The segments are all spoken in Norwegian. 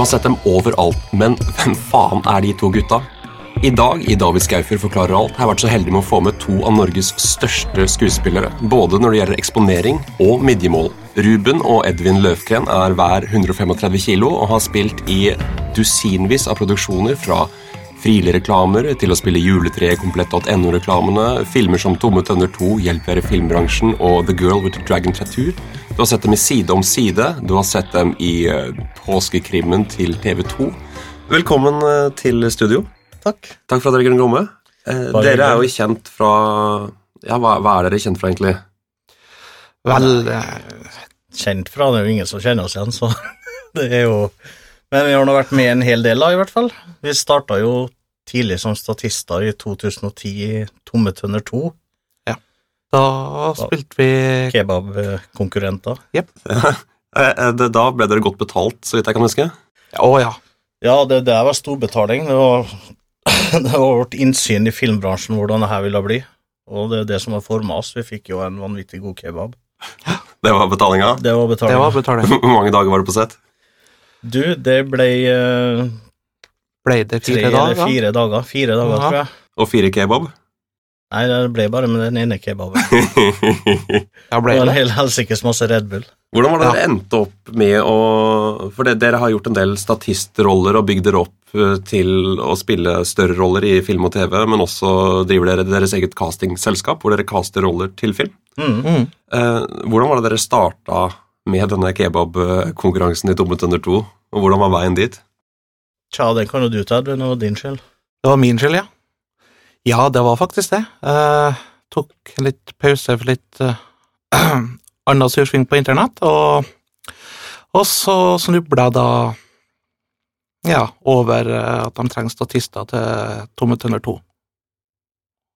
har sett dem overalt, men hvem faen er de to gutta? I dag i David Skaufer forklarer alt har jeg vært så heldig med å få med to av Norges største skuespillere, både når det gjelder eksponering og midjemål. Ruben og Edvin Løfgren er hver 135 kilo og har spilt i dusinvis av produksjoner fra Frili-reklamer til å spille juletrekomplett.no-reklamene, filmer som Tomme tønner 2, Hjelp dere filmbransjen og The Girl with the Dragon Tattoo. Du har sett dem i Side om side, du har sett dem i uh, Påskekrimmen til TV2. Velkommen uh, til studio. Takk. Takk for at dere kunne komme. Uh, dere er jo kjent fra Ja, hva, hva, er dere kjent fra, egentlig? Vel Kjent fra det er jo ingen som kjenner oss igjen, så det er jo men vi har nå vært med en hel del, da, i hvert fall. Vi starta jo tidlig som statister i 2010 i Tomme tønner 2. Ja. Da spilte vi Kebabkonkurrenter. Jepp. da ble dere godt betalt, så vidt jeg kan huske? Å ja. Ja, det der var storbetaling. Det var, det var vårt innsyn i filmbransjen, hvordan det her ville bli. Og det er det som har forma oss. Vi fikk jo en vanvittig god kebab. Det var betalinga? Det var betalinga. Det var betaling. Hvor mange dager var det på sett? Du, det ble uh, Ble det fire tre dager? eller fire dager. Fire dager, Aha. tror jeg. Og fire kebab? Nei, det ble bare med den ene kebaben. Ja, Det var en hel helsikes masse Red Bull. Hvordan var det Ja. dere endte opp med å For det, dere har gjort en del statistroller og bygd dere opp eh, til å spille større roller i film og TV, men også driver dere deres eget castingselskap hvor dere caster roller til film. Mm. Mm. Eh, hvordan var det dere starta med denne kebabkonkurransen i Tomme tønner 2, og hvordan var veien dit? Tja, den kan jo du ta, det var din skyld. Det var min skyld, ja. Ja, det var faktisk det. Eh, tok litt pause for litt eh, annen sursving på internett, og, og så snubla jeg da ja, over eh, at de trenger statister til Tomme tønner 2.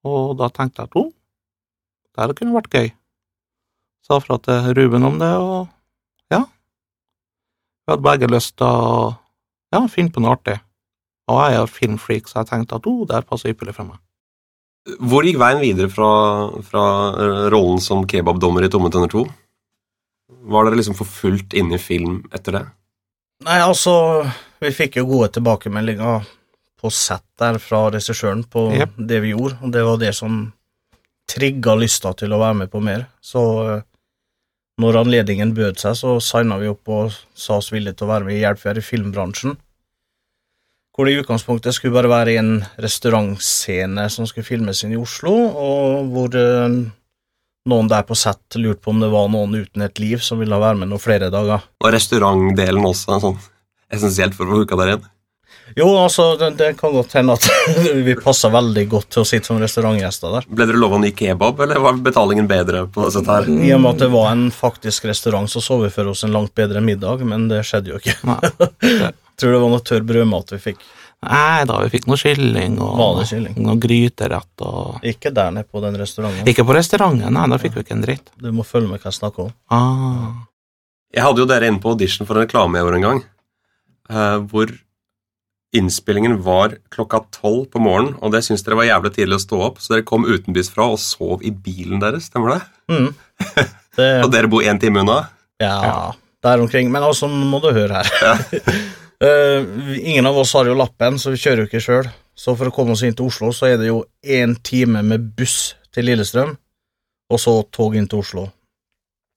Og da tenkte jeg at oh, det hadde kunne vært gøy. Sa fra til Ruben om det, og ja. Vi hadde begge lyst til å ja, finne på noe artig. Og jeg er filmfreak, så jeg tenkte at oh, det her passer ypperlig for meg. Hvor gikk veien videre fra, fra eh, rollen som kebabdommer i Tomme tønner 2? Var dere liksom for fullt inne i film etter det? Nei, altså, vi fikk jo gode tilbakemeldinger på sett der fra regissøren på yep. det vi gjorde, og det var det som trigga lysta til å være med på mer. Så eh, når anledningen bød seg, så signa vi opp og sa oss villige til å være med i Hjelp i filmbransjen. Hvor det i utgangspunktet skulle bare være en restaurantscene som skulle filmes inn i Oslo, og hvor eh, noen der på sett lurte på om det var noen uten et liv som ville være med noen flere dager. Og restaurantdelen også er sånn essensielt for å få hooka der inn? Jo, altså, det, det kan godt hende at vi passer veldig godt til å sitte som restaurantgjester der. Ble dere lova ny kebab, eller var betalingen bedre på dette her? I og med at det var en faktisk restaurant, så så vi for oss en langt bedre middag, men det skjedde jo ikke. Tror det var noe tørr brødmat vi fikk. Nei da, vi fikk noe kylling og kylling? noe gryterett og Ikke der nede på den restauranten. Ikke på restauranten, nei, da fikk vi ikke en dritt. Du må følge med hva jeg snakker om. Ah. Jeg hadde jo dere inne på audition for en reklame i år en gang, eh, hvor innspillingen var klokka tolv på morgenen, og det syns dere var jævlig tidlig å stå opp, så dere kom utenbys fra og sov i bilen deres, stemmer det? Mm. Det, Og dere bor én time unna? ja, der omkring. Men altså, må du høre her. Eh, ingen av oss har jo lappen, så vi kjører jo ikke sjøl. Så for å komme oss inn til Oslo, så er det jo én time med buss til Lillestrøm, og så tog inn til Oslo.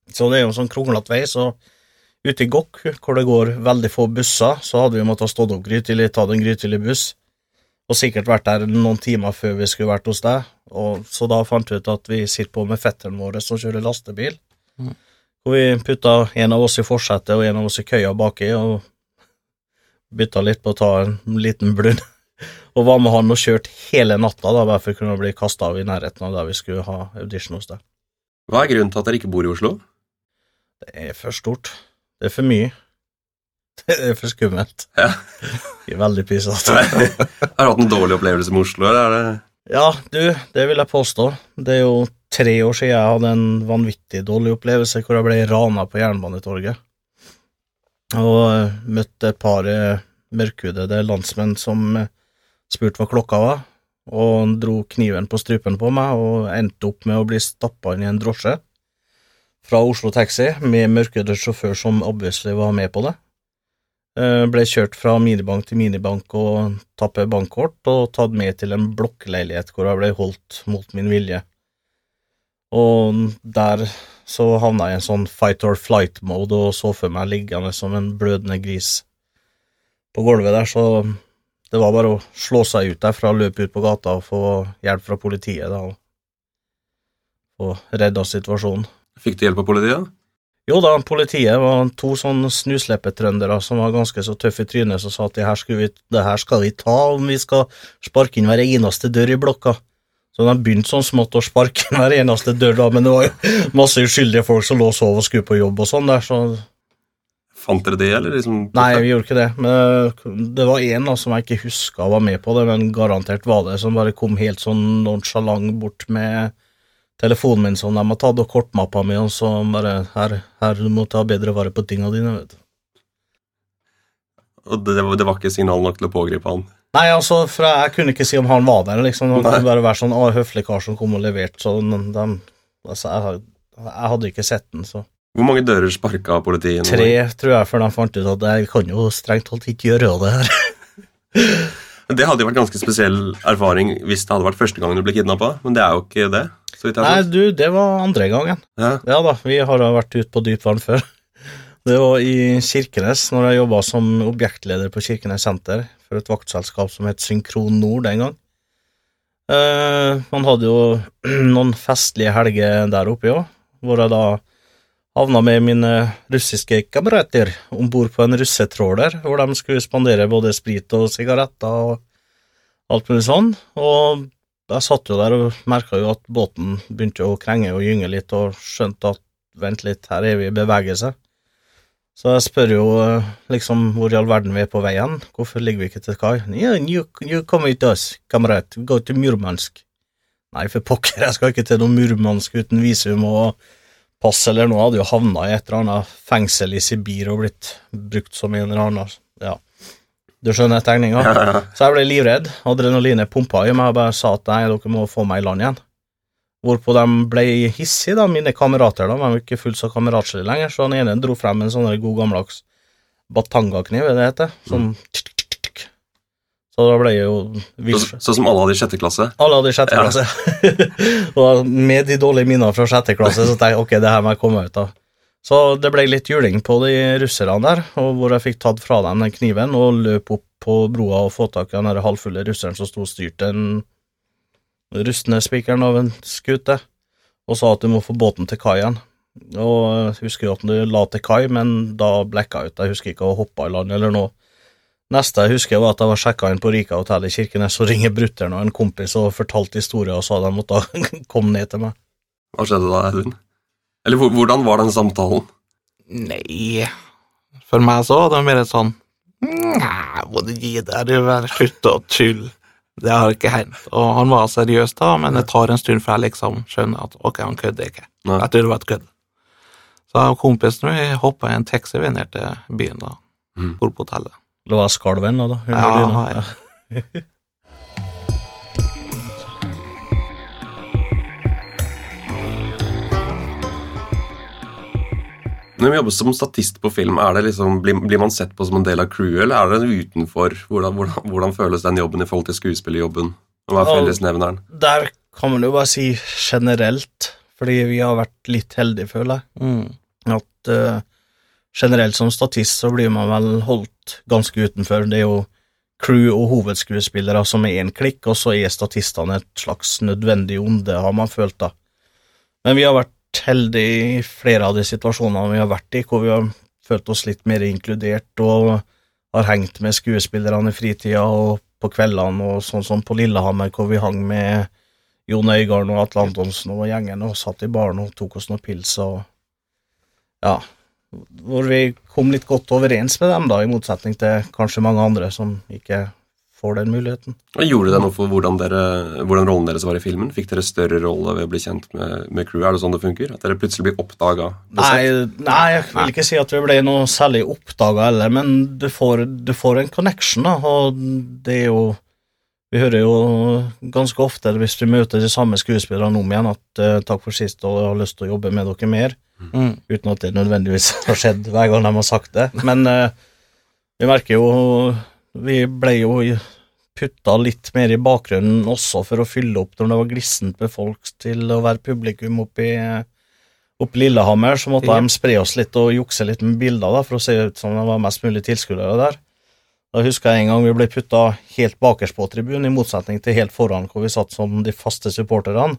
Så det er jo en sånn kronglete vei, så ute i Gokk, hvor det går veldig få busser, så hadde vi måttet stått opp grytidlig, tatt en grytidlig buss, og sikkert vært der noen timer før vi skulle vært hos deg, og så da fant vi ut at vi sitter på med fetteren vår som kjører lastebil, Mm. og vi putta en av oss i forsetet og en av oss i køya baki, og bytta litt på å ta en liten blund, og var med han og kjørt hele natta, da, bare for å kunne bli kasta av i nærheten av der vi skulle ha audition hos deg. Hva er grunnen til at dere ikke bor i Oslo? Det er for stort. Det er for mye. Det er for skummelt. Ja. Det er veldig pysete. Har du hatt en dårlig opplevelse med Oslo, eller er det Ja, du, det vil jeg påstå. Det er jo tre år siden jeg hadde en vanvittig dårlig opplevelse hvor jeg ble rana på Jernbanetorget. Og eh, møtte et par eh, mørkhudede landsmenn som eh, spurte hva klokka var, og dro kniven på strupen på meg og endte opp med å bli stappa inn i en drosje fra Oslo Taxi med mørkhudet sjåfør som obviously var med på det. Eh, ble kjørt fra minibank til minibank og tappet bankkort, og tatt med til en blokkleilighet hvor jeg ble holdt mot min vilje. Og der så havna jeg i en sånn fight or flight-mode og så for meg liggende som en blødende gris på gulvet der, så det var bare å slå seg ut derfra, løpe ut på gata og få hjelp fra politiet, da, og redda situasjonen. Fikk du hjelp av politiet? Jo da, politiet var to sånne snusleppetrøndere som var ganske så tøffe i trynet, som sa at det her, vi, det her skal vi ta om vi skal sparke inn hver eneste dør i blokka. Så de begynte sånn smått å sparke inn hver eneste dør, da, men det var jo masse uskyldige folk som lå og sov og skulle på jobb og sånn der, så Fant dere det, eller liksom Nei, vi gjorde ikke det, men det var en som jeg ikke huska var med på det, men garantert var det, som bare kom helt sånn nonchalant bort med telefonen min som de har tatt, og kortmappa mi, og så bare Her, her du må ta bedre vare på tinga dine, vet du. Og det, det var ikke signal nok til å pågripe han? Nei, altså, jeg kunne ikke si om han var der, liksom. Det kunne bare være sånn å, høflig kar som kom og leverte, så de, Altså, jeg, jeg hadde ikke sett den, så Hvor mange dører sparka politiet? Tre, tror jeg, før de fant ut at jeg kan jo strengt talt ikke gjøre det her. Det hadde jo vært ganske spesiell erfaring hvis det hadde vært første gangen du ble kidnappa, men det er jo ikke det. Nei, du, det var andre gangen. Ja. Ja da, vi har da vært ute på dypt vann før. Det var i Kirkenes, når jeg jobba som objektleder på Kirkenes senter for et vaktselskap som het Synkron Nord den gang. Eh, man hadde jo noen festlige helger der oppe òg, hvor jeg da havna med mine russiske kamerater om bord på en russetråler, hvor de skulle spandere både sprit og sigaretter og alt mulig sånn. Og jeg satt jo der og merka jo at båten begynte å krenge og gynge litt, og skjønte at vent litt, her er vi i bevegelse. Så jeg spør jo eh, liksom hvor i all verden vi er på veien, hvorfor ligger vi ikke til kai? Yeah, you, you come with us, kamerat, go to Murmansk. Nei, for pokker, jeg skal ikke til noe Murmansk uten visum og pass eller noe, jeg hadde jo havna i et eller annet fengsel i Sibir og blitt brukt som en eller annen Ja, du skjønner tegninga? Ja, ja. Så jeg ble livredd, adrenalinet pumpa i meg og bare sa at nei, dere må få meg i land igjen. Hvorpå de ble hissige, da, mine kamerater, da, de var ikke fullt så kameratslige lenger, så den ene dro frem en sånn god gammeldags batangakniv, det heter, sånn tikk. Så da ble jeg jo vill. Så, sånn som alle hadde i sjette klasse? Alle hadde i sjette Ja. klasse. og med de dårlige minnene fra sjette klasse, så tenkte jeg ok, det her må jeg komme ut av. Så det ble litt juling på de russerne der, og hvor jeg fikk tatt fra dem den kniven og løp opp på broa og få tak i den halvfulle russeren som sto og styrte den rustne spikeren av en skute, og sa at du må få båten til kai igjen. Og jeg husker jo at du la til kai, men da blekka jeg ut. Jeg husker ikke å hoppe i land eller noe. Neste jeg husker, var at jeg var sjekka inn på Rika hotell i Kirkenes og ringer brutter'n og en kompis og fortalte historier og sa de måtte komme ned til meg. Hva skjedde da, Audun? Eller hvordan var den samtalen? Nei For meg så var det mer sånn Nei, må du gi deg, du slutt å tulle. Det har ikke hendt. Og han var seriøs da, men det tar en stund før jeg liksom skjønner at ok, han kødder ikke. Nei. Jeg tror det var et kødd. Så kompisen min hoppa i en taxi vi ned til byen da, Mm. bor på hotellet. Det var skalven nå, da? Ja, ja. Når vi jobber som statist på film, er det liksom, blir, blir man sett på som en del av crewet, eller er det utenfor? Hvordan, hvordan, hvordan føles den jobben i forhold til skuespillerjobben? Hva er fellesnevneren? Der kan man jo bare si generelt, fordi vi har vært litt heldige, føler jeg. Mm. At uh, generelt som statist så blir man vel holdt ganske utenfor. Det er jo crew og hovedskuespillere som er én klikk, og så er statistene et slags nødvendig onde, har man følt da. Men vi har vært heldige i flere av de situasjonene vi har vært i, hvor vi har følt oss litt mer inkludert og har hengt med skuespillerne i fritida og på kveldene, og sånn som på Lillehammer, hvor vi hang med Jon Øigarden og Atle Antonsen og gjengen og satt i baren og tok oss noen pils og ja, hvor vi kom litt godt overens med dem, da, i motsetning til kanskje mange andre som ikke får den muligheten. Gjorde det noe for hvordan, dere, hvordan rollen deres var i filmen? Fikk dere større rolle ved å bli kjent med, med crewet? Er det sånn det funker? At dere plutselig blir oppdaga? Nei, nei, jeg vil ikke si at vi ble noe særlig oppdaga heller, men du får, du får en connection, da, og det er jo Vi hører jo ganske ofte hvis vi møter de samme skuespillerne om igjen, at uh, 'takk for sist, og jeg har lyst til å jobbe med dere mer', Mm. uten at det nødvendigvis har skjedd hver gang de har sagt det. Men uh, Vi merker jo Vi ble jo putta litt mer i bakgrunnen også for å fylle opp når det var glissent med folk til å være publikum oppi oppe i Lillehammer, så måtte Ja. de spre oss litt og jukse litt med bilder da, for å se ut som det var mest mulig tilskuere der. Da husker jeg en gang vi ble putta helt bakerst på tribunen, i motsetning til helt foran, hvor vi satt som de faste supporterne.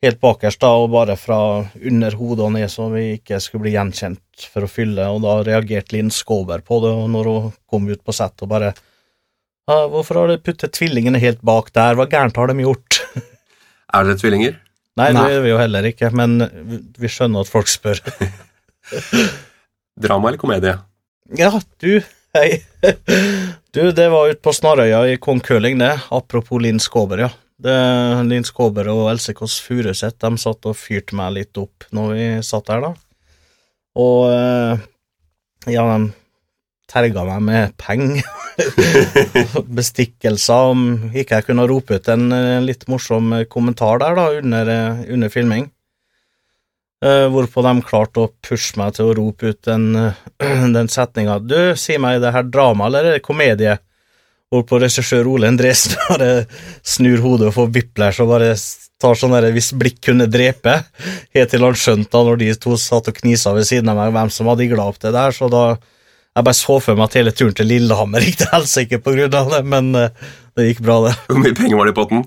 Helt bakerst, da, og bare fra under hodet og ned, så vi ikke skulle bli gjenkjent for å fylle, og da reagerte Linn Skåber på det, og når hun kom ut på settet og bare «Ja, Hvorfor har de puttet tvillingene helt bak der, hva gærent har de gjort? Er dere tvillinger? Nei, Nei. det gjør vi jo heller ikke, men vi- vi skjønner at folk spør. Drama eller komedie? Ja, du, hei. Du, det var ute på Snarøya i Kong Køling, det. Apropos Linn Skåber, ja. Det, Linn Skåber og Else Kåss Furuseth, satt og fyrte meg litt opp når vi satt der, da. Og eh, ja, de terga meg med penger. Bestikkelser, om ikke jeg kunne rope ut en eh, litt morsom kommentar der, da, under, eh, under filming. Hvorpå de klarte å pushe meg til å rope ut den, eh, den setninga Du, si meg, det her drama eller er det komedie? Hvorpå regissør Ole Endresen bare snur hodet og får whiplash og bare tar sånn der hvis blikk kunne drepe, helt til han skjønte da når de to satt og knisa ved siden av meg, hvem som hadde igla opp det der, så da Jeg bare så for meg at hele turen til Lillehammer gikk til helsike på grunn av det, men eh, det gikk bra, det. Hvor mye penger var det i potten?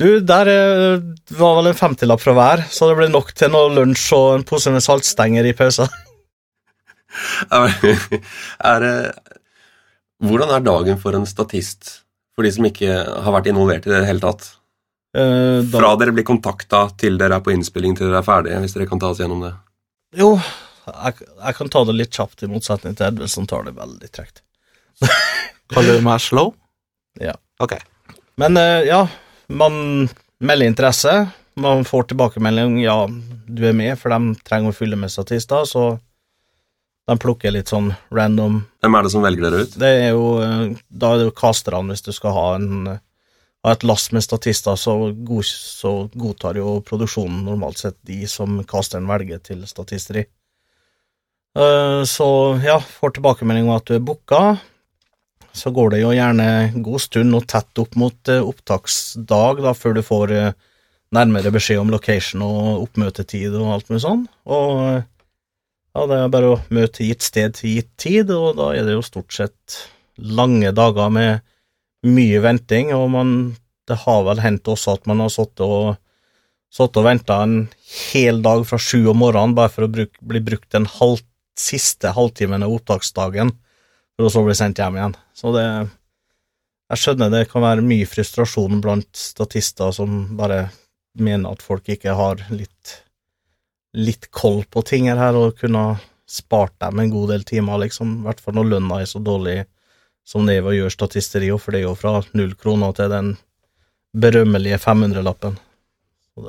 Du, der eh, var vel en femtilapp fra hver, så det ble nok til noe lunsj og en pose med saltstenger i pausa. Er, er, det- hvordan er dagen for en statist, for de som ikke har vært involvert i det i det hele tatt? Eh, da, Fra dere blir kontakta til dere er på innspilling til dere er ferdige, hvis dere kan ta oss gjennom det. jo, jeg, jeg kan ta det litt kjapt, i motsetning til Edvard, som tar det veldig tregt. Kaller du meg slow? Ja. Ok. Men eh, ja, man melder interesse. Man får tilbakemelding ja, du er med, for de trenger å fylle med statister, så de plukker litt sånn random Hvem er det som velger dere ut? Det er jo eh, Da er det jo casterne, hvis du skal ha en ha et lass med statister, så, god, så godtar jo produksjonen normalt sett de som casteren velger til statisteri. Eh, Så ja, får tilbakemelding om at du er booka. Så går det jo gjerne en god stund og tett opp mot eh, opptaksdag, da, før du får eh, nærmere beskjed om location og oppmøtetid og alt mulig sånn. Og eh, ja, det er bare å møte gitt sted til gitt tid, og da er det jo stort sett lange dager med mye venting, og man Det har vel hendt også at man har sittet og satt og venta en hel dag fra sju om morgenen bare for å bruk, bli brukt den halv, siste halvtimen av opptaksdagen, for å så bli sendt hjem igjen. Så det Jeg skjønner det kan være mye frustrasjon blant statister som bare mener at folk ikke har litt litt koll på ting her, og kunne spart dem en god del timer, liksom. I hvert fall når lønna er så dårlig som det er ved å gjøre statisteri, for det er jo fra null kroner til den berømmelige 500-lappen. Den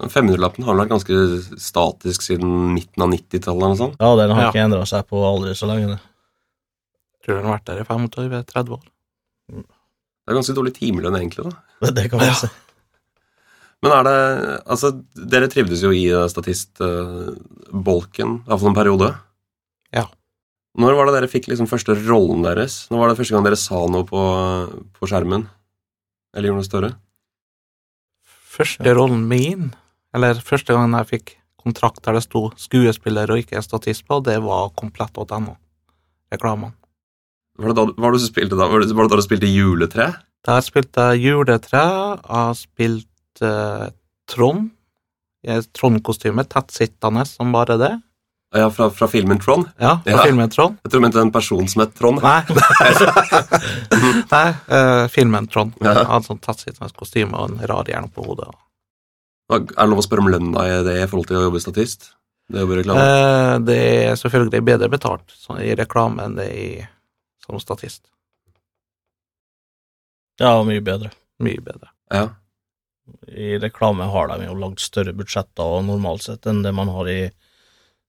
det- 500-lappen har vært ganske statisk siden midten av 90-tallet eller noe sånt. Ja, den har Ja. ikke endra seg på aldri så lenge. det. Tror den har vært der i 25-30 år. Det er ganske dårlig timelønn, egentlig. da. Det, det kan man Ja. si. Men er det Altså, dere trivdes jo i eh, statistbolken, iallfall en periode. Ja. Når var det dere fikk liksom første rollen deres? Når var det første gang dere sa noe på, på skjermen? Eller gjorde noe større? Første rollen min, eller første gangen jeg fikk kontrakt der det sto skuespiller og ikke statist på, det var komplett.no. Reklamen. Var det da, var det du spilte da? Var det, da du spilte juletre? Der spilte jeg juletre, jeg har eh, Trond, i et Trond-kostyme, tettsittende som bare det. Ja, fra, fra filmen Trond? Ja, fra Ja. filmen Trond. Jeg tror du mente en person som het Trond. Nei, Nei uh, filmen Trond. Ja. Han hadde sånn tettsittende kostyme og en rar hjerne på hodet. Er det lov å spørre om lønna i det i forhold til å jobbe statist? Det? Eh, det er selvfølgelig bedre betalt sånn, i reklame enn det er i, som statist. Ja, mye bedre. Mye bedre. Ja. I reklame har de jo langt større budsjetter og normalt sett enn det man har i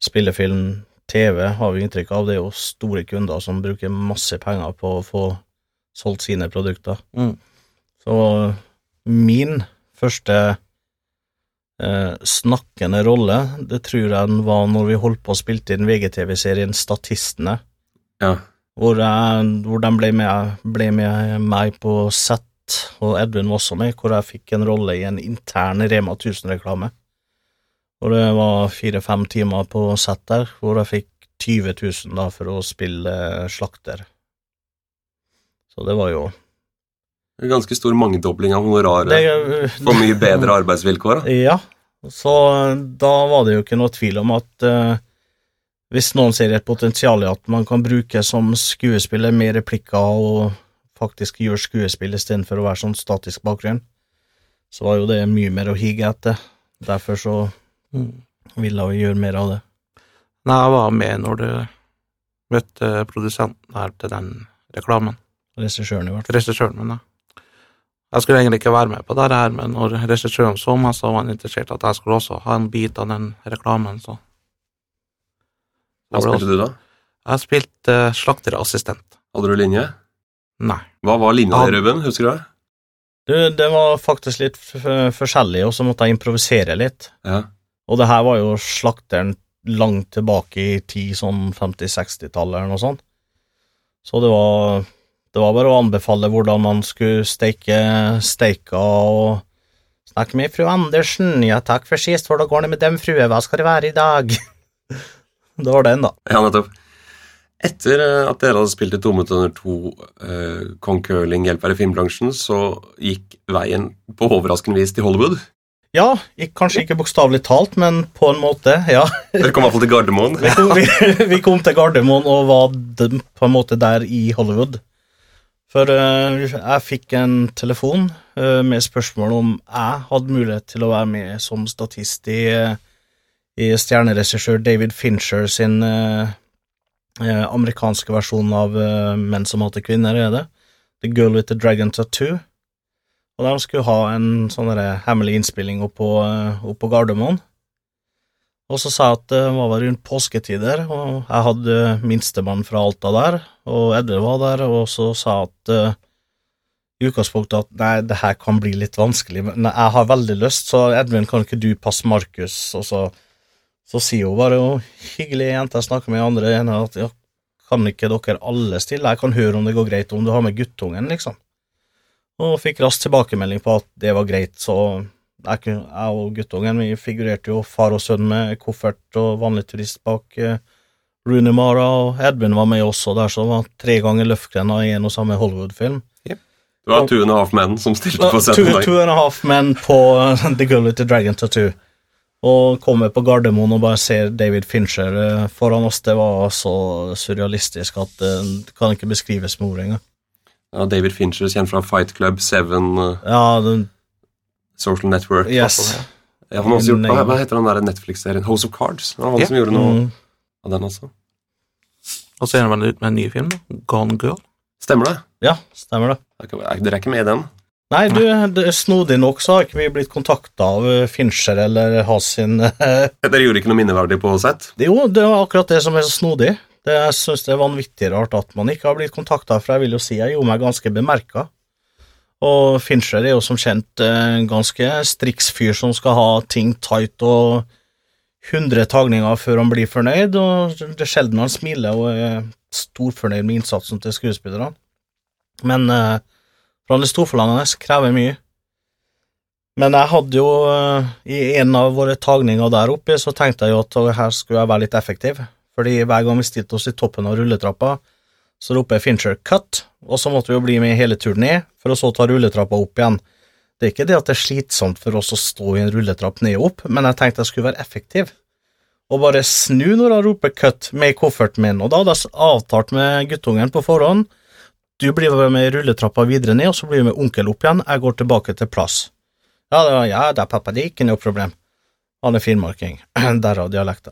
spillefilm, TV, har vi inntrykk av. Det er jo store kunder som bruker masse penger på å få solgt sine produkter. Mm. Så min første eh, snakkende rolle, det tror jeg den var når vi holdt på å spilte inn VGTV-serien Statistene. ja. hvor, jeg, hvor de ble med, ble med meg på sett, og Edvin var også med, hvor jeg fikk en rolle i en intern Rema 1000-reklame. Og det var fire-fem timer på sett der, hvor jeg fikk 20 000 da for å spille slakter. Så det var jo En ganske stor mangedobling av honoraret det, for mye bedre arbeidsvilkår. Da. Ja, så da var det jo ikke noe tvil om at uh, hvis noen ser et potensial i at man kan bruke som skuespiller mer replikker og faktisk gjøre skuespill istedenfor å være sånn statisk bakgrunn, så var jo det mye mer å hige etter. Derfor så ville vi gjøre mer av det. Nei, jeg var med når du møtte produsenten her til den reklamen. Regissøren, i hvert fall. Regissøren min, ja. Jeg skulle egentlig ikke være med på det her, men når regissøren så meg, så var han interessert i at jeg skulle også ha en bit av den reklamen, så Hva spilte du da? Jeg spilte uh, slakterassistent. Hadde du linje? Nei. Hva var linja Ja. di, Ruben? Husker du det? Du, det var faktisk litt f- forskjellig, og så måtte jeg improvisere litt. Ja. Og det her var jo slakteren langt tilbake i tid, sånn 50-60-tallet eller noe sånt. Så det var, det var bare å anbefale hvordan man skulle steike steika og snakke med fru Andersen. Ja, takk for sist, hvordan går det med dem, frue, hva skal det være i dag? det var den, da. Ja, nettopp. Etter eh, at dere hadde spilt i Tommet under to uh, Kong Curling hjelper i filmbransjen, så gikk veien på overraskende vis til Hollywood. Ja, kanskje ikke bokstavelig talt, men på en måte, ja. Dere kom i hvert fall til Gardermoen. Vi kom, vi, vi kom til Gardermoen og var dem på en måte der i Hollywood. For eh, jeg fikk en telefon eh, med spørsmål om jeg hadde mulighet til å være med som statist i, eh, i stjerneregissør David Fincher sin eh, eh, amerikanske versjonen av eh, Menn som hater kvinner, er det? The Girl with the Dragon Tattoo. Og de skulle ha en sånn derre hemmelig innspilling oppå, opp på Gardermoen. Og så sa jeg at det var rundt påsketider, og jeg hadde minstemann fra Alta der, og Edde var der, og så sa jeg at eh, i utgangspunktet at nei, det her kan bli litt vanskelig, men jeg har veldig lyst, så Edvin, kan ikke du passe Markus? Og så, så sier hun bare jo, hyggelig jente, jeg snakker med andre ene, at ja, kan ikke dere alle stille? Jeg kan høre om det går greit, om du har med guttungen, liksom. Og fikk raskt tilbakemelding på at det var greit, så jeg, kunne- jeg og guttungen vi figurerte jo far og sønn med koffert og vanlig turist bak eh, Rooney Mara, og Edwin var med også der, så det var tre ganger Løfgren i en og samme Hollywood-film. Det var Two and a Half Men som stilte på Two, settet. two and a half men på eh, The Girl with the Dragon Tattoo. Og komme på Gardermoen og bare se David Fincher eh, foran oss. Det var så surrealistisk at eh, det kan ikke beskrives med ord engang. Ja, David Fincher, kjent fra Fight Club, Seven, eh, Ja, den, Social Network. yes. Ja, han har også gjort, hva, hva heter den der Netflix-serien? House of Cards? Det var han som gjorde noe Mm. av den også. Og så er han vel ut med en ny film. Gone Girl. Stemmer det? Ja, stemmer det. Er Dere er ikke med i den? Nei, du, det er snodig nok så har ikke vi blitt kontakta av eh, Fincher eller Hasin. eh, Dere gjorde ikke noe minneverdig på sett? Jo, det var akkurat det som er så snodig. Det, jeg syns det er vanvittig rart at man ikke har blitt kontakta, for jeg vil jo si jeg gjorde meg ganske bemerka. Og Fincher er jo som kjent eh, en ganske striks fyr som skal ha ting tight og 100 tagninger før han blir fornøyd, og det er sjelden han smiler og er storfornøyd med innsatsen til skuespillerne. Men eh, for han er storforlangende, krever mye. Men jeg hadde jo eh, I en av våre tagninger der oppe, så tenkte jeg jo at her skulle jeg være litt effektiv. Fordi hver gang vi stilte oss i toppen av rulletrappa, så roper Fincher 'cut', og så måtte vi jo bli med hele turen ned, for å så ta rulletrappa opp igjen. Det er ikke det at det er slitsomt for oss å stå i en rulletrapp ned og opp, men jeg tenkte jeg skulle være effektiv. Og bare snu når han roper 'cut' med kofferten min, og da hadde jeg avtalt med guttungen på forhånd du blir med rulletrappa videre ned, og så blir du med onkel opp igjen, jeg går tilbake til plass. Ja, det var, ja, det er pappa, det er ikke noe problem. Han er finnmarking, derav dialekta.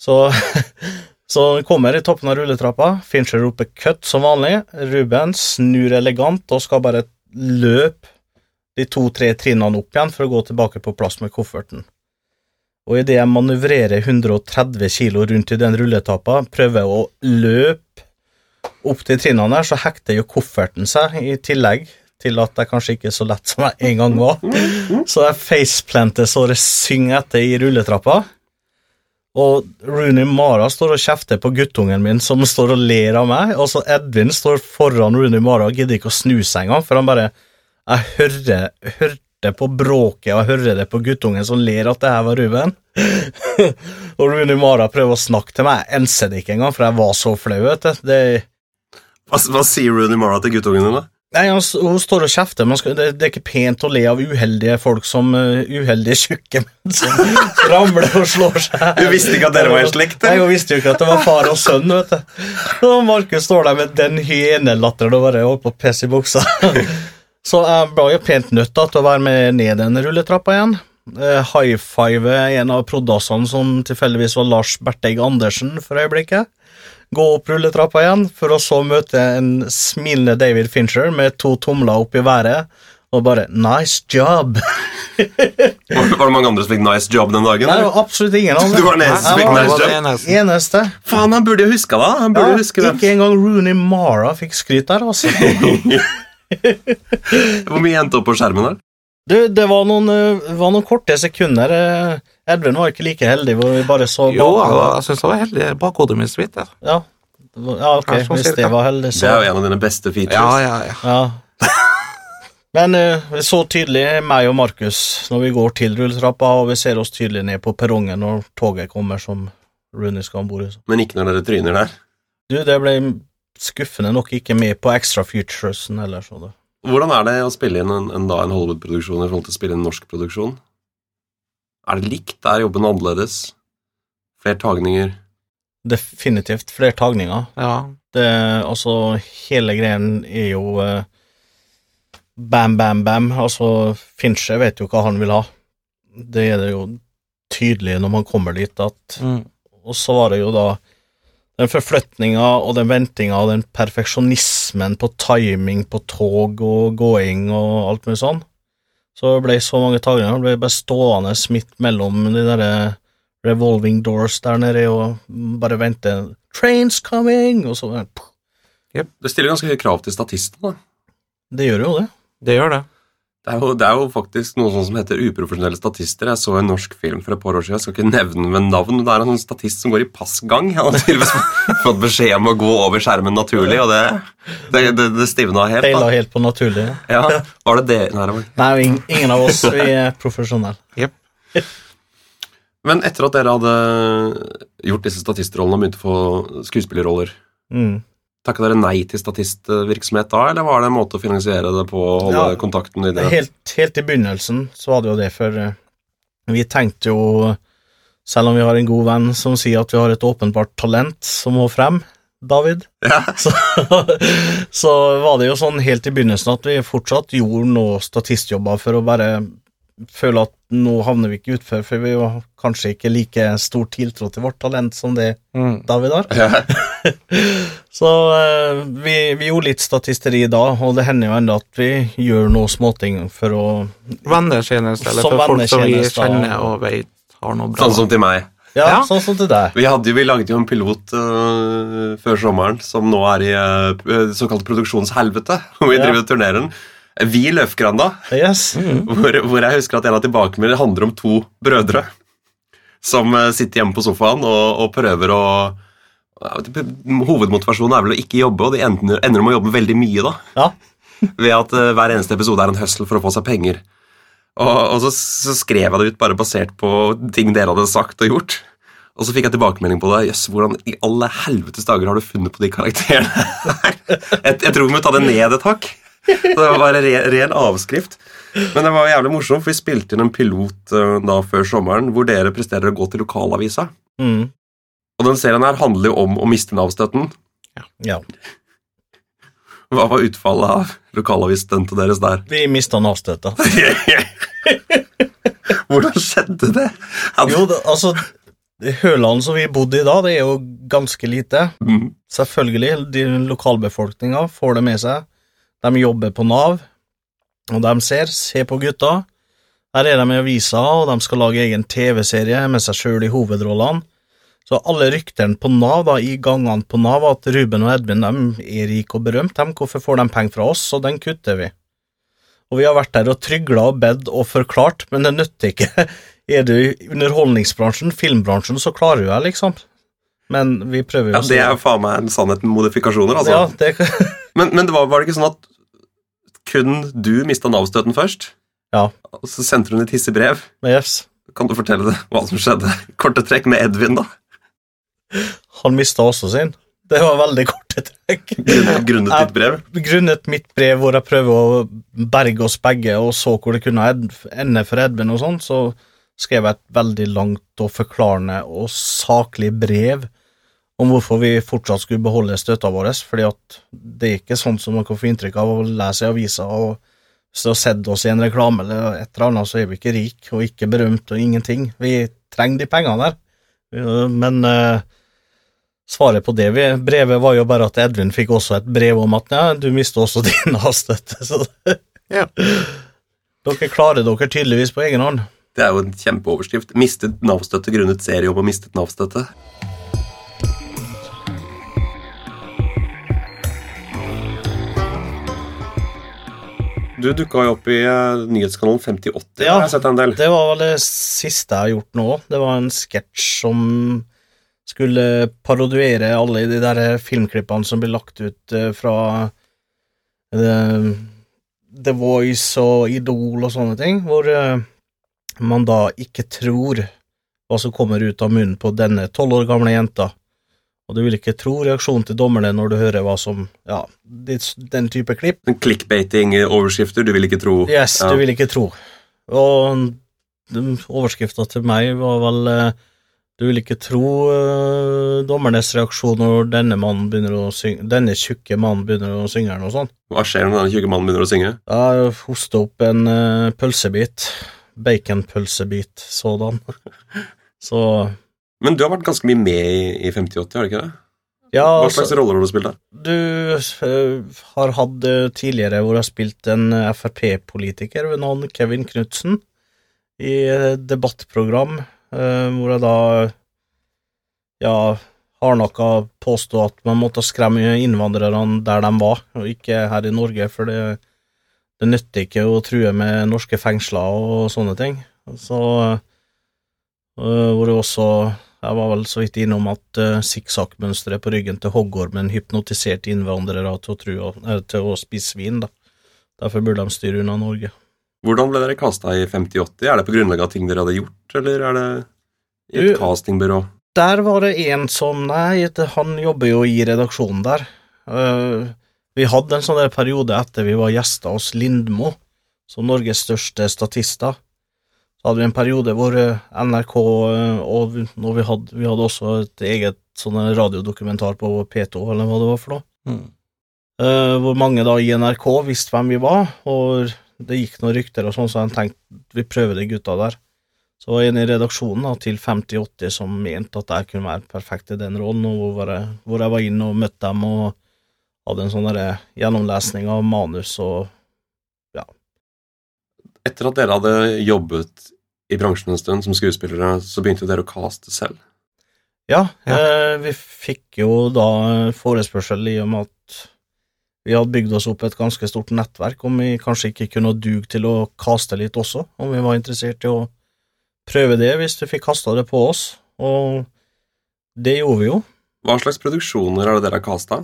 Så, så kommer i toppen av rulletrappa, Fincher roper cut som vanlig, Ruben snur elegant og skal bare løpe de to-tre trinnene opp igjen for å gå tilbake på plass med kofferten. Og idet jeg manøvrerer 130 kilo rundt i den rulletrappa, prøver å løpe opp til trinnene der, så hekter jo kofferten seg, i tillegg til at jeg kanskje ikke er så lett som jeg en gang var. Så jeg faceplanter så det synger etter i rulletrappa. Og Rooney Mara står og kjefter på guttungen min som står og ler av meg, og så Edvin står foran Rooney Mara og gidder ikke å snu seg engang, for han bare Jeg hører, hørte på bråket, og jeg hører det på guttungen som ler at det her var Ruben. og Rooney Mara prøver å snakke til meg, jeg enser det ikke engang, for jeg var så flau, vet du. Det Hva, hva sier Rooney Mara til guttungen din, da? Nei, hun, Hun står og kjefter, men det, det er ikke pent å le av uheldige folk som uh, uheldige tjukke menn som ramler og slår seg. Du visste ikke at dere var i slekt, Nei. Hun visste jo ikke at det var far og sønn. vet du. Og Markus står der med den hyenelatteren og bare holdt på å pisse i buksa. Så jeg ble jo pent nødt da, til å være med ned den rulletrappa igjen. Eh, High five en av prodassene som tilfeldigvis var Lars Berteg Andersen for øyeblikket. Gå opp rulletrappa igjen, for å så møte en smilende David Fincher med to tomler opp i været, og bare 'nice job'. Var, det mange andre som fikk nice job den dagen? Nei, det eller? var absolutt ingen andre. Du var den eneste som fikk nice job? eneste. Eneste. Faen, han burde jo huska det! Han burde Ja, huske det. ikke engang Rooney Mara fikk skryt der, altså. Hvor mye endte opp på skjermen der? Du, det var noen, eh, var noen korte sekunder. Edvin var ikke like heldig, hvor vi bare så Jo, bak- jeg, syns det var heldig. Bakhodet mitt så vidt. Ja, ja ok, Ja, sånn hvis det var heldig, Det er jo en av dine beste features. Ja, ja, ja. ja. Men uh, så tydelig meg og Markus når vi går til rulletrappa, og vi ser oss tydelig ned på perrongen når toget kommer som Rooney skal om bord i. Men ikke når dere tryner der. Du, det ble skuffende nok ikke med på Extra Futuresen heller, så det. Hvordan er det å spille inn en, en, en Hollywood-produksjon i forhold til å spille inn en norsk produksjon? Er det likt? Er jobben annerledes? Flere tagninger? Definitivt flere tagninger. ja. Det, altså, hele greien er jo eh, bam, bam, bam. Altså, Fincher vet jo hva han vil ha. Det er det jo tydelig når man kommer dit, at Mm. Og så var det jo da den forflytninga og den ventinga og den perfeksjonismen på timing på tog og gåing og alt mulig sånn. Så det ble så mange tagninger. Det ble bare stående midt mellom de derre revolving doors der nede og bare vente Trains coming! Og så Det stiller ganske høye krav til statisten, da. Det gjør jo det. Det gjør det. Det er, jo, det er jo faktisk noe sånt som heter uprofesjonelle statister. Jeg så en norsk film for et par år siden, jeg skal ikke nevne den ved navn. men Det er en sånn statist som går i passgang. Han har tydeligvis fått beskjed om å gå over skjermen naturlig, og det, det, det, det stivna helt. Feila helt på naturlig. Ja, var det det? Nei, det var Nei, ing- ingen av oss vi er profesjonelle. Yep. Men etter at dere hadde gjort disse statistrollene og begynte å få skuespillerroller, Mm. Takka dere nei til statistvirksomhet da, eller var det en måte å finansiere det på å holde Ja. kontakten videre? Helt, helt i begynnelsen så var det jo det, for eh, vi tenkte jo Selv om vi har en god venn som sier at vi har et åpenbart talent som må frem, David, Ja. så, så var det jo sånn helt i begynnelsen at vi fortsatt gjorde noe statistjobber for å bare føle at nå havner vi ikke utfor, for vi har kanskje ikke like stor tiltro til vårt talent som det Mm. David har. Ja. Så eh, vi, vi gjorde litt statisteri da, og det hender jo enda at vi gjør noe småting for å Vennetjeneste, eller for folk som vi kjenner og vet har noe bra. Sånn som til meg. Ja, Ja. sånn som til deg. Vi, hadde, vi lagde jo en pilot uh, før sommeren som nå er i uh, såkalt produksjonshelvete, hvor vi Ja. driver og turnerer den. Vi Løfgranda, Yes. hvor, hvor jeg husker at en av tilbakemeldingene handler om to brødre som øh, sitter hjemme på sofaen og, og prøver å Hovedmotivasjonen er vel å ikke jobbe, og de ender, ender med å jobbe veldig mye, da. Ja. Ved at uh, hver eneste episode er en hustle for å få seg penger. Og, og så, så skrev jeg det ut bare basert på ting dere hadde sagt og gjort. Og så fikk jeg tilbakemelding på det. Jøss, hvordan i alle helvetes dager har du funnet på de karakterene her? Jeg, jeg tror vi må ta det ned et hakk. Det var bare re, ren avskrift. Men det var jævlig morsomt, for vi spilte inn en pilot eh, da før sommeren hvor dere presterer å gå til lokalavisa. Mm. Og den serien her handler jo om å miste Nav-støtten. ja. Hva var utfallet av lokalavis-stuntet deres der? Vi mista Nav-støtta. Hvordan skjedde det? Hadde- Jo, det, altså Høland som vi bodde i da, det er jo ganske lite. Mm. Selvfølgelig, de lokalbefolkninga får det med seg. De jobber på Nav, og de ser, se på gutta. Her er de i avisa, og de skal lage egen TV-serie med seg sjøl i hovedrollene. Så alle ryktene på Nav, da, i gangene på Nav, at Ruben og Edvin de er rike og berømt, dem, hvorfor får de penger fra oss, og den kutter vi. Og vi har vært der og trygla og bedt og forklart, men det nytter ikke. er du i underholdningsbransjen, filmbransjen, så klarer du deg, liksom. Men vi prøver jo Ja, Det er jo faen meg en sannhet med modifikasjoner, altså. Ja, det, Men, men det var, var det ikke sånn at kun du mista Nav-støtten først? Ja. Og så sendte hun et hissig brev. yes. Kan du fortelle det, hva som skjedde? Korte trekk med Edvin, da. Han mista også sin. Det var veldig korte trekk. Grunnet, grunnet ditt brev. Grunnet mitt brev hvor jeg prøver å berge oss begge, og så hvor det kunne ende for Edvin og sånn, så skrev jeg et veldig langt og forklarende og saklig brev om hvorfor vi fortsatt skulle beholde støtta vår, fordi at det er ikke sånn som man kan få inntrykk av å lese i avisa og hvis du har sett oss i en reklame eller et eller annet, så er vi ikke rik og ikke berømt og ingenting. Vi trenger de pengene der, men eh, Svaret på det vi- brevet var jo bare at Edvin fikk også et brev om at ja, du mister også din avstøtte. Så Ja. dere klarer dere tydeligvis på egen hånd. Det er jo en kjempeoverskrift. Mistet Nav-støtte grunnet seriejobb og mistet Nav-støtte. Du dukka jo opp i uh, nyhetskanalen 5080. Ja. har jeg sett en del. Det var vel det siste jeg har gjort nå. Det var en sketsj som skulle parodiere alle de der filmklippene som ble lagt ut eh, fra eh, The Voice og Idol og sånne ting, hvor eh, man da ikke tror hva som kommer ut av munnen på denne tolv år gamle jenta. Og du vil ikke tro reaksjonen til dommerne når du hører hva som Ja, den type klipp. Clickbaiting-overskrifter, du vil ikke tro. Yes, Ja. du vil ikke tro. Og den overskrifta til meg var vel eh, Du vil ikke tro eh, dommernes reaksjon når denne mannen begynner å synge Denne tjukke mannen begynner å synge eller noe sånt. Hva skjer når denne tjukke mannen begynner å synge? Ja, hoste opp en eh, pølsebit. Baconpølsebit sådan. Så Men du har vært ganske mye med i, i 5080, har du ikke det? ja, Hva altså, slags roller har du spilt der? du uh, har hatt eh, tidligere hvor jeg har spilt en eh, Frp-politiker ved navn Kevin Knutsen i debattprogram, uh, hvor jeg da ja, hardnakka påstå at man måtte skremme innvandrerne der de var, og ikke her i Norge, for det, det nytter ikke å true med norske fengsler og sånne ting. Så uh, hvor det også jeg var vel så vidt innom at uh, sikksakk-mønsteret på ryggen til hoggormen hypnotiserte innvandrere til å, tro, uh, til å spise svin. Da. Derfor burde de styre unna Norge. Hvordan ble dere kasta i 5080? Er det på grunnlag av ting dere hadde gjort, eller er det i et castingbyrå? Der var det en som Nei, han jobber jo i redaksjonen der. Uh, vi hadde en sånn der periode etter vi var gjester hos Lindmo, som Norges største statister. Hadde vi en periode hvor eh, NRK eh, og vi- når vi hadde, vi hadde også et eget sånn radiodokumentar på P2, eller hva det var for noe. Mm. Eh, hvor mange da i NRK visste hvem vi var, og det gikk noen rykter og sånn, så jeg tenkte vi prøver de gutta der. Så var en i redaksjonen da, til 5080 som mente at jeg kunne være perfekt i den rollen, og hvor jeg, hvor jeg var inne og møtte dem og hadde en sånn gjennomlesning av manus og Etter at dere hadde jobbet i bransjen en stund som skuespillere, så begynte dere å caste selv. Ja, Ja. Eh, vi fikk jo da forespørsel i og med at vi hadde bygd oss opp et ganske stort nettverk, om vi kanskje ikke kunne duge til å kaste litt også, om vi var interessert i å prøve det hvis vi fikk kasta det på oss, og det gjorde vi jo. Hva slags produksjoner er det dere har casta?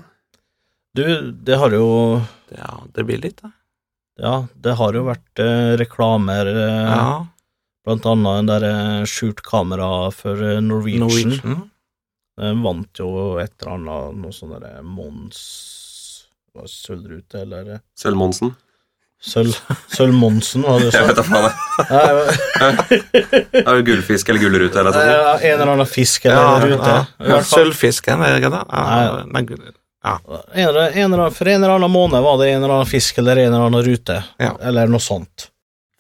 Du, det har jo Ja, det blir litt, det. Ja, det har jo vært eh, reklamer, eh, Ja. blant annet en der eh, skjult kamera for eh, Norwegian. Norwegian. Den vant jo et eller annet, noe sånn derre Mons hva, Sølvrute, eller eh, Sølv-Monsen? Sølv Sølv-Monsen, var det du Jeg vet da faen. det. Det Er jo gullfisk eller gullrute eller noe sånt? eh, En eller annen fisk eller rute. I Ja, hvert fall. Sølvfisken, er det ikke det? Ja, nei, gud. En eller, en eller annen, for en eller annen måned var det en eller annen fisk eller en eller annen rute, Ja. eller noe sånt.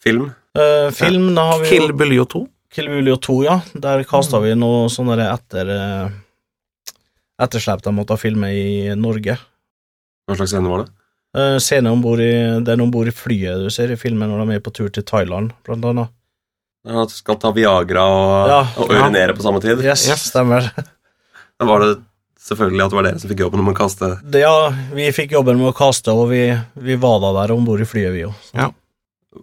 Film? Uh, film, da har vi jo Kill Buljo 2. Kill Bill 2, ja. Der kasta vi noe sånne etter eh, etterslep de måtte filme i Norge. Hva slags scene var det? Uh, scene om bord i, den om bord i flyet du ser i filmen når de er på tur til Thailand, blant annet. Ja, At du skal ta Viagra og, Ja. og urinere på samme tid? Yes, Yes. stemmer. Da var det selvfølgelig at det var dere som fikk jobben med å kaste Det, ja, vi fikk jobben med å kaste, og vi, vi var da der om bord i flyet, vi òg.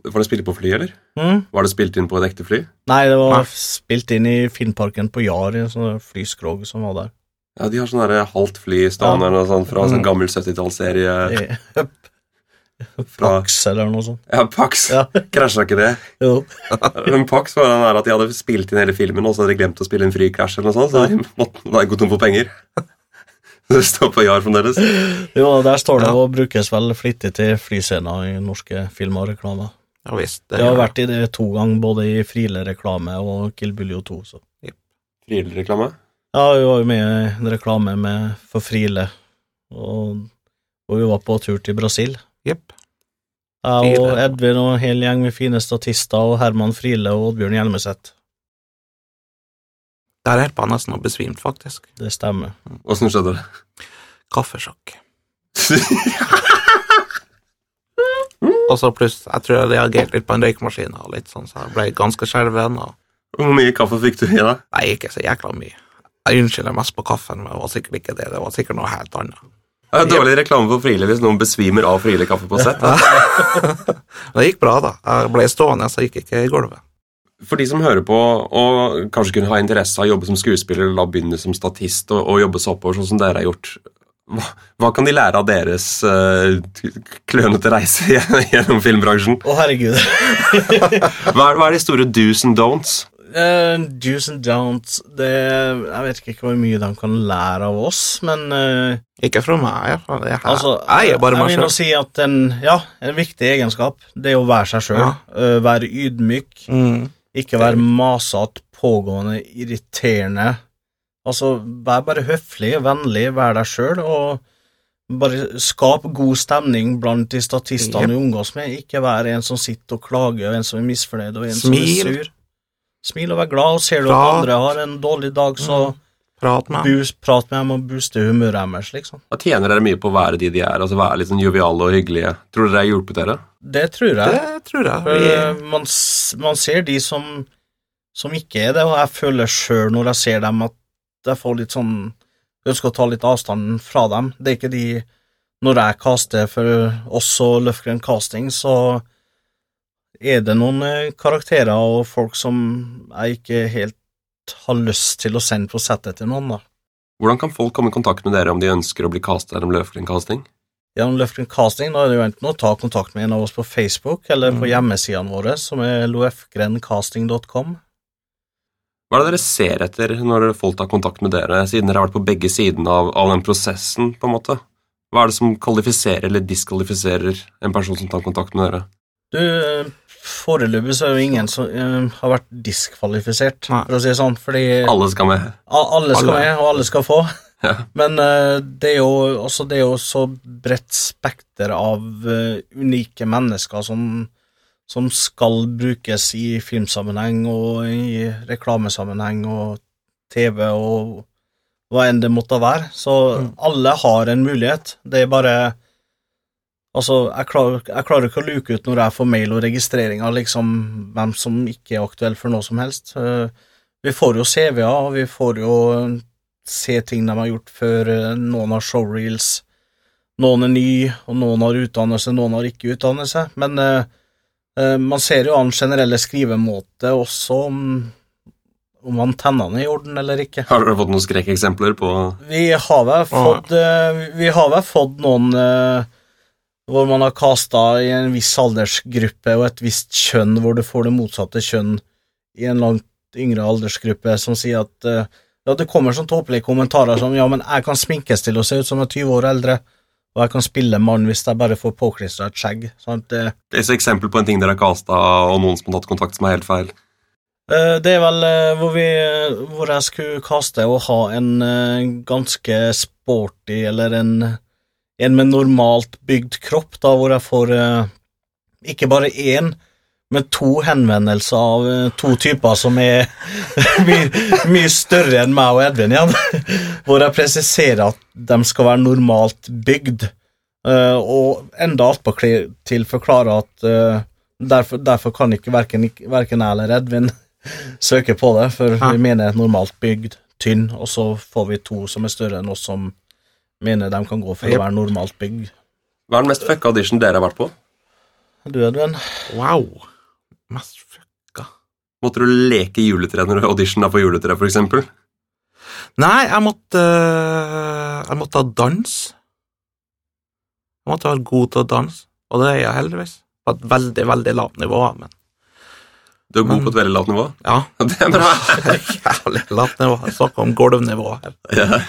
Var det spilt på fly, eller? Mm? Var det spilt inn på et ekte fly? Nei, det var Nei. spilt inn i Filmparken på Jar, i en sånn flyskrog som var der. Ja, de har sånn halvt fly stående ja. sånt fra en sånn Mm. gammel 70-tallsserie I- Pax eller noe sånt. Ja, Pax. Ja. Krasja ikke det? Jo. Men Pax var den der at de hadde spilt inn hele filmen, og så hadde de glemt å spille inn flykrasj eller noe sånt, så de måtte da gå tom for penger. Det står på Jar fremdeles. jo, der står det Ja. og brukes vel flittig til flyscener i norske filmer og reklamer. Ja visst. Det, Jeg har vært i det to ganger, både i Friele-reklame og Kill Buljo 2. Så. Friele-reklame. Ja, vi var jo med i en reklame med, for Friele, og, og vi var på tur til Brasil. Jepp. Jeg og Edvin og en hel gjeng med fine statister og Herman Friele og Oddbjørn Hjelmeset. Der holdt jeg nesten å besvimt, faktisk. Det stemmer. Åssen skjedde det? Kaffesjokk. Og så pluss, jeg tror jeg reagerte litt på en røykmaskin, og litt sånn, så jeg ble ganske skjelven. og Hvor mye kaffe fikk du i deg? Nei, ikke så jækla mye. Jeg unnskylder mest på kaffen, men det var sikkert ikke det. Det var sikkert noe helt annet. Det er dårlig reklame for Friele hvis noen besvimer av Friele kaffe på sett. Det gikk bra, da. Jeg ble stående, så jeg gikk ikke i gulvet. For de som hører på og kanskje kunne ha interesse av å jobbe som skuespiller, eller la begynne som statist og, og jobbe seg oppover, sånn som dere har gjort, hva, hva kan de lære av deres uh, klønete reise gjennom filmbransjen? Å, herregud. Hva er, hva er de store do's and don'ts? Uh, Do's and don'ts det, Jeg vet ikke hvor mye de kan lære av oss, men uh, Ikke fra meg, iallfall. Jeg, altså, jeg er bare meg jeg vil nå sjøl. si at en, ja, en viktig egenskap det er å være seg sjøl. Ja. være ydmyk. Mm. Ikke være masete, pågående, irriterende. Altså, vær bare høflig, vennlig, vær deg sjøl, og bare skap god stemning blant de statistene Jep. du omgås med. Ikke vær en som sitter og klager, og en som er misfornøyd, og en som er sur. Smil og vær glad, og ser du at andre har en dårlig dag, så Prat med boost, prat med dem og booste humøret deres, liksom. Da tjener dere mye på å være de de er, altså være litt sånn joviale og hyggelige. Tror dere det har hjulpet dere? Det tror jeg. Det tror jeg. For, Vi, eh, man, man ser de som, som ikke er det, og jeg føler sjøl når jeg ser dem, at jeg får litt sånn ønsker å ta litt avstand fra dem. Det er ikke de Når jeg caster for oss og Løfgren Casting, så er det noen eh, karakterer og folk som jeg ikke helt har lyst til å sende på settet til noen, da. Hvordan kan folk komme i kontakt med dere om de ønsker å bli castet gjennom Løfgren Casting? Gjennom Løfgren Casting da er det jo enten å ta kontakt med en av oss på Facebook eller på Mm. hjemmesidene våre, som er lofgrencasting.com. Hva er det dere ser etter når folk tar kontakt med dere, siden dere har vært på begge sidene av, av den prosessen, på en måte? Hva er det som kvalifiserer eller diskvalifiserer en person som tar kontakt med dere? Du, eh, foreløpig så er jo ingen som uh, har vært diskvalifisert, Nei. for å si det sånn, fordi Alle skal med. alle skal Alle. med, og alle skal få. Ja. Men uh, det, er jo, også, det er jo så bredt spekter av uh, unike mennesker som, som skal brukes i filmsammenheng og i reklamesammenheng og TV og hva enn det måtte være. Så Mm. alle har en mulighet. Det er bare Altså, jeg klarer, jeg klarer ikke å luke ut når jeg får mail og registreringer, liksom hvem som ikke er aktuell for noe som helst. Eh, Vi får jo CV-er, vi får jo se ting de har gjort før. eh, Noen har showreels, noen er ny, og noen har utdannelse, noen har ikke utdannelse. Men eh, eh, man ser jo an generelle skrivemåte også om, om antennene er i orden eller ikke. Har dere fått noen skrekkeksempler på Vi har vel fått, uh, vi har vel fått noen eh, hvor man har kasta i en viss aldersgruppe og et visst kjønn, hvor du får det motsatte kjønn i en langt yngre aldersgruppe, som sier at uh, ja, det kommer sånn tåpelige kommentarer som ja, men jeg kan sminkes til å se ut som jeg er 20 år eldre, og jeg kan spille mann hvis jeg bare får påklistra et skjegg. Sant? Det, et eksempel på en ting dere har kasta, og noen som har tatt kontakt som er helt feil? Eh, Det er vel eh, hvor, vi, hvor jeg skulle kaste og ha en eh, ganske sporty, eller en, en med normalt bygd kropp, da, hvor jeg får eh, ikke bare én, men to henvendelser av eh, to typer som er mye, mye større enn meg og Edvin igjen, hvor jeg presiserer at de skal være normalt bygd, eh, og enda attpåtil forklare at eh, derfor, derfor kan ikke verken, verken jeg eller Edvin søke på det, for vi mener normalt bygd, tynn, og så får vi to som er større enn oss som mener de kan gå for å være normalt bygg. Hva er den mest fucka audition dere har vært på? Du, Edvin? Wow. Mest fucka Måtte du leke juletre når du audition da for juletre, for eksempel? Nei, jeg måtte øh, Jeg måtte ha dans. Jeg måtte være god til å danse, og det er jeg heldigvis. På et veldig, veldig lavt nivå, men Du er god Men- på et veldig lavt nivå. ja. Det er bra. Jævlig lavt nivå. Jeg snakker om gulvnivå her. Ja.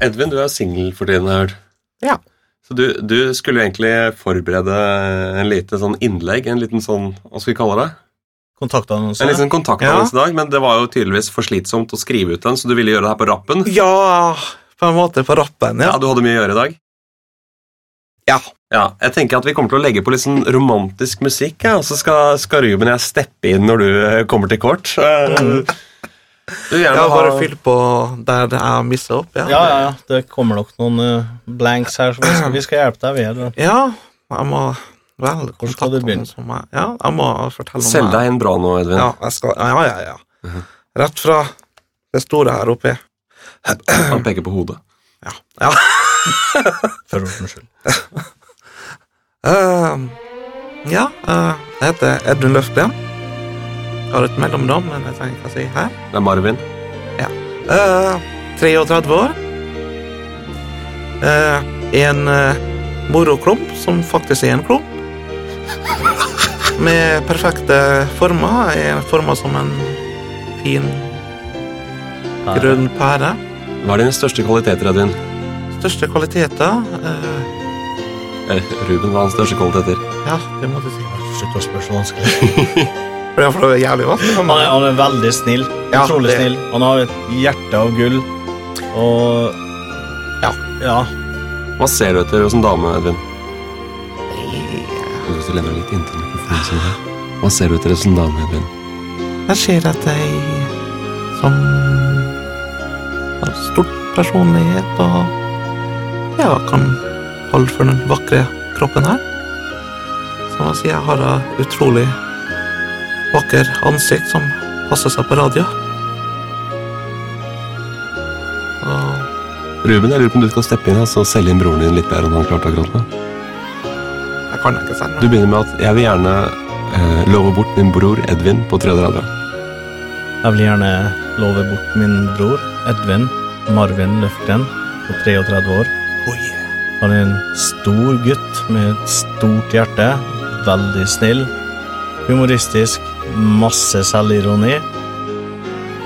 Edvin, du er singel for tiden, har hørt. Ja. Så du, du skulle egentlig forberede en lite sånn innlegg, en liten sånn Hva skal vi kalle det? Kontaktannonse? En liten kontaktannonse i dag, men det var jo tydeligvis for slitsomt å skrive ut den, så du ville gjøre det her på rappen. Ja, på en måte på rappen, Ja, ja. du hadde mye å gjøre i dag. Ja. Ja, jeg tenker at Vi kommer til å legge på litt sånn romantisk musikk, ja, og så skal, skal Ruben og jeg steppe inn når du kommer til kort. Eh, Du gjerne Ja, bare ha fyll på der jeg missa opp, ja. Ja, ja, ja. Det kommer nok noen uh, blanks her, så vi skal, vi skal hjelpe deg videre. Ja, jeg må vel Hvor skal du begynne? som jeg Ja, jeg må fortelle om Selg deg inn bra nå, Edvin. Ja, jeg skal, ja, ja, ja. Rett fra det store her oppe. Han peker på hodet. Ja. ja. For ordens skyld. uh, ja, uh, jeg heter Edvin Løfgren. Har et mellomnavn, men jeg trenger ikke å si her. Det er Marvin. Eh, 33 år. Uh, en uh, moroklump som faktisk er en klump. Med perfekte former. En er forma som en fin, grønn pære. Hva er dine største kvaliteter, Edvin? Største kvaliteter eh, Eh, Ruben, var hans største kvaliteter? Ja, det måtte jeg si. Slutt å spørre så vanskelig. For det er jævlig vanskelig for Han er, meg. han er veldig snill. Ja, Utrolig det- snill. Han har et hjerte av gull. Og Ja. Ja. Hva ser du etter hos en dame, Edvin? Hvis du lener litt inntil mikrofonen sånn her. Hva ser du etter hos en dame, Edvin? Jeg ser at jeg som har stort personlighet og ja, kan holde for den vakre kroppen her. Som jeg sier, jeg har et utrolig vakker ansikt som passer seg på radio. Og Ruben, jeg lurer på om du skal steppe inn altså, og selge inn broren din litt bedre enn han klarte akkurat nå. jeg kan ikke selge Du begynner med at jeg vil gjerne eh, love bort min bror Edvin på 33. Jeg vil gjerne love bort min bror Edvin Marvin Løfgren på 33 år. Oh, yeah. Han er en stor gutt med et stort hjerte. Veldig snill. Humoristisk. Masse selvironi.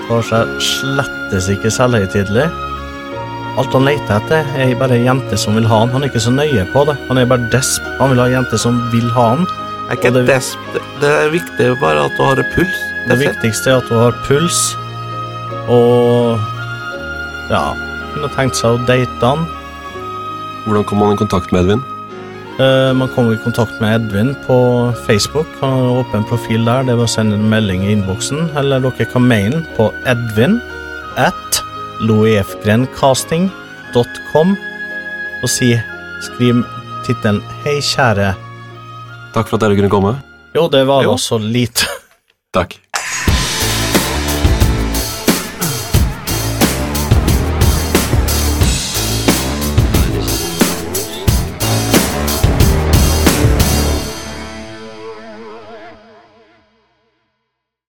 Tar seg slettes ikke selvhøytidelig. Alt han leter etter, er bare ei jente som vil ha han. Han er ikke så nøye på det. Han er bare desp. Han vil ha ei jente som vil ha han. Jeg er ikke det- desp. Det er viktig bare at du har puls. Det det viktigste er at du har puls, og ja Hun har tenkt seg å date han. Hvordan kom han i kontakt med Edvin? Eh, man kommer i kontakt med Edvin på Facebook. Han har åpen profil der. Det er bare å sende en melding i innboksen. Eller dere kan maile på edvin at loefgrencasting.com og si Skriv tittelen 'Hei, kjære'. Takk for at dere kunne komme. Jo, det var Jo. da så lite. Takk.